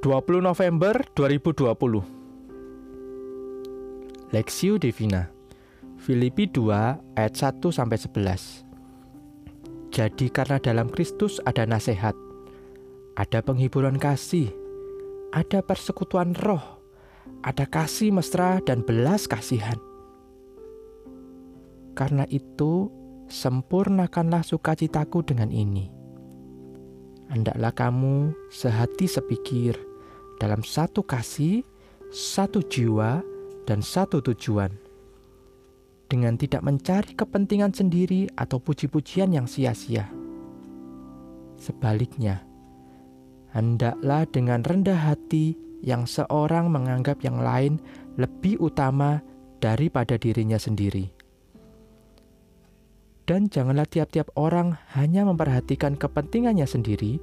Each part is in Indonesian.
20 November 2020 Lexio Divina Filipi 2 ayat 1 sampai 11 Jadi karena dalam Kristus ada nasihat ada penghiburan kasih ada persekutuan roh ada kasih mesra dan belas kasihan. Karena itu sempurnakanlah sukacitaku dengan ini. Hendaklah kamu sehati sepikir dalam satu kasih, satu jiwa, dan satu tujuan. Dengan tidak mencari kepentingan sendiri atau puji-pujian yang sia-sia. Sebaliknya, hendaklah dengan rendah hati yang seorang menganggap yang lain lebih utama daripada dirinya sendiri. Dan janganlah tiap-tiap orang hanya memperhatikan kepentingannya sendiri,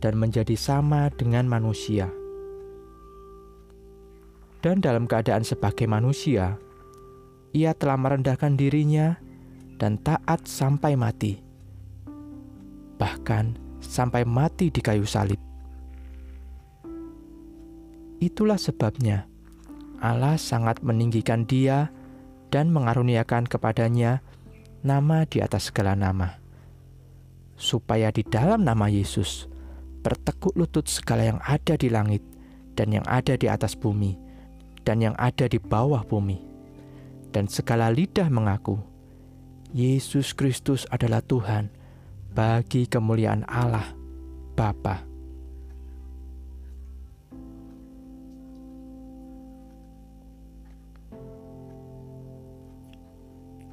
dan menjadi sama dengan manusia dan dalam keadaan sebagai manusia, ia telah merendahkan dirinya dan taat sampai mati, bahkan sampai mati di kayu salib. Itulah sebabnya Allah sangat meninggikan Dia dan mengaruniakan kepadanya nama di atas segala nama, supaya di dalam nama Yesus bertekuk lutut segala yang ada di langit dan yang ada di atas bumi dan yang ada di bawah bumi. Dan segala lidah mengaku, Yesus Kristus adalah Tuhan bagi kemuliaan Allah Bapa.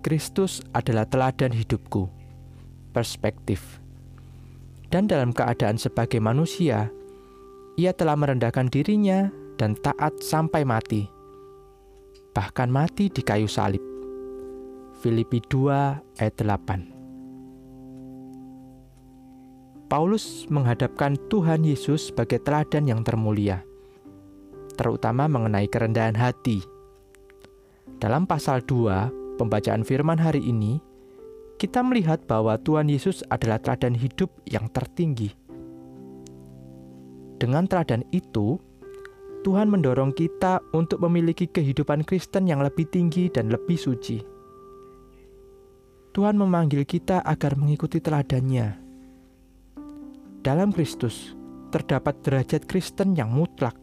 Kristus adalah teladan hidupku, perspektif. Dan dalam keadaan sebagai manusia, ia telah merendahkan dirinya dan taat sampai mati, bahkan mati di kayu salib. Filipi 2 ayat 8 Paulus menghadapkan Tuhan Yesus sebagai teladan yang termulia, terutama mengenai kerendahan hati. Dalam pasal 2, pembacaan firman hari ini, kita melihat bahwa Tuhan Yesus adalah teladan hidup yang tertinggi. Dengan teladan itu, Tuhan mendorong kita untuk memiliki kehidupan Kristen yang lebih tinggi dan lebih suci. Tuhan memanggil kita agar mengikuti teladannya. Dalam Kristus terdapat derajat Kristen yang mutlak.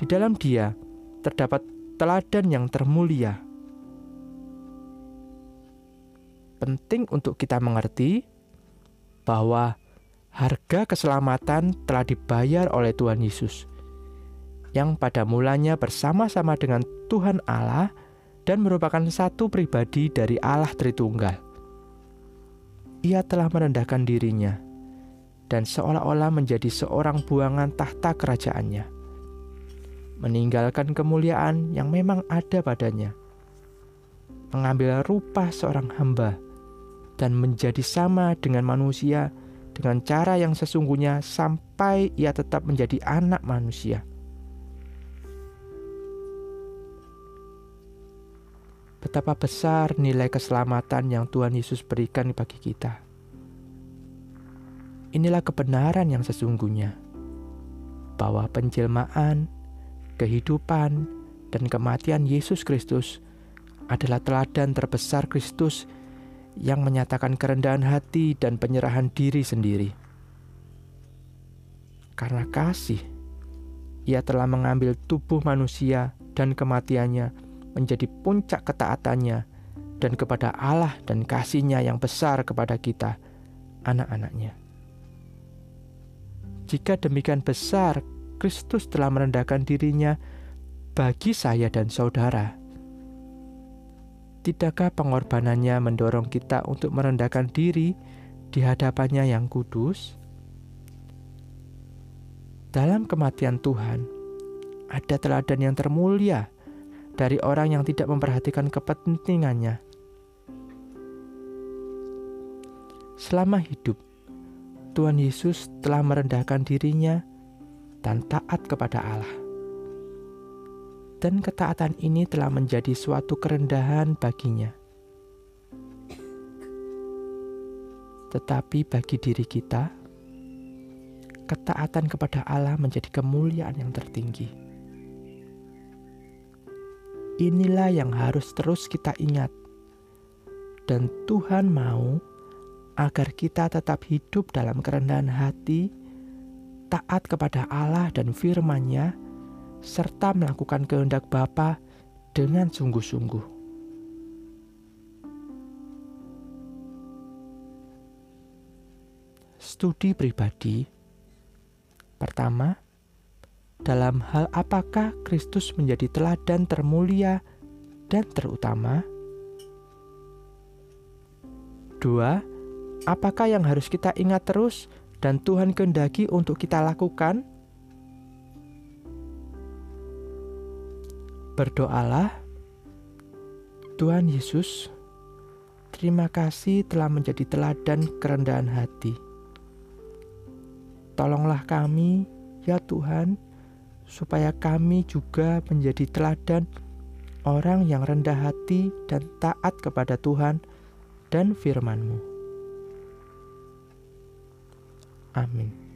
Di dalam Dia terdapat teladan yang termulia. Penting untuk kita mengerti bahwa harga keselamatan telah dibayar oleh Tuhan Yesus yang pada mulanya bersama-sama dengan Tuhan Allah dan merupakan satu pribadi dari Allah Tritunggal. Ia telah merendahkan dirinya dan seolah-olah menjadi seorang buangan tahta kerajaannya, meninggalkan kemuliaan yang memang ada padanya, mengambil rupa seorang hamba, dan menjadi sama dengan manusia dengan cara yang sesungguhnya sampai ia tetap menjadi anak manusia. betapa besar nilai keselamatan yang Tuhan Yesus berikan bagi kita. Inilah kebenaran yang sesungguhnya, bahwa penjelmaan, kehidupan, dan kematian Yesus Kristus adalah teladan terbesar Kristus yang menyatakan kerendahan hati dan penyerahan diri sendiri. Karena kasih, ia telah mengambil tubuh manusia dan kematiannya menjadi puncak ketaatannya dan kepada Allah dan kasihnya yang besar kepada kita, anak-anaknya. Jika demikian besar, Kristus telah merendahkan dirinya bagi saya dan saudara. Tidakkah pengorbanannya mendorong kita untuk merendahkan diri di hadapannya yang kudus? Dalam kematian Tuhan, ada teladan yang termulia dari orang yang tidak memperhatikan kepentingannya. Selama hidup, Tuhan Yesus telah merendahkan dirinya dan taat kepada Allah. Dan ketaatan ini telah menjadi suatu kerendahan baginya. Tetapi bagi diri kita, ketaatan kepada Allah menjadi kemuliaan yang tertinggi. Inilah yang harus terus kita ingat, dan Tuhan mau agar kita tetap hidup dalam kerendahan hati, taat kepada Allah dan firman-Nya, serta melakukan kehendak Bapa dengan sungguh-sungguh. Studi pribadi Pertama, dalam hal apakah Kristus menjadi teladan termulia dan terutama? Dua, apakah yang harus kita ingat terus dan Tuhan kehendaki untuk kita lakukan? Berdoalah, Tuhan Yesus, terima kasih telah menjadi teladan kerendahan hati Tolonglah kami, ya Tuhan, supaya kami juga menjadi teladan orang yang rendah hati dan taat kepada Tuhan dan firman-Mu. Amin.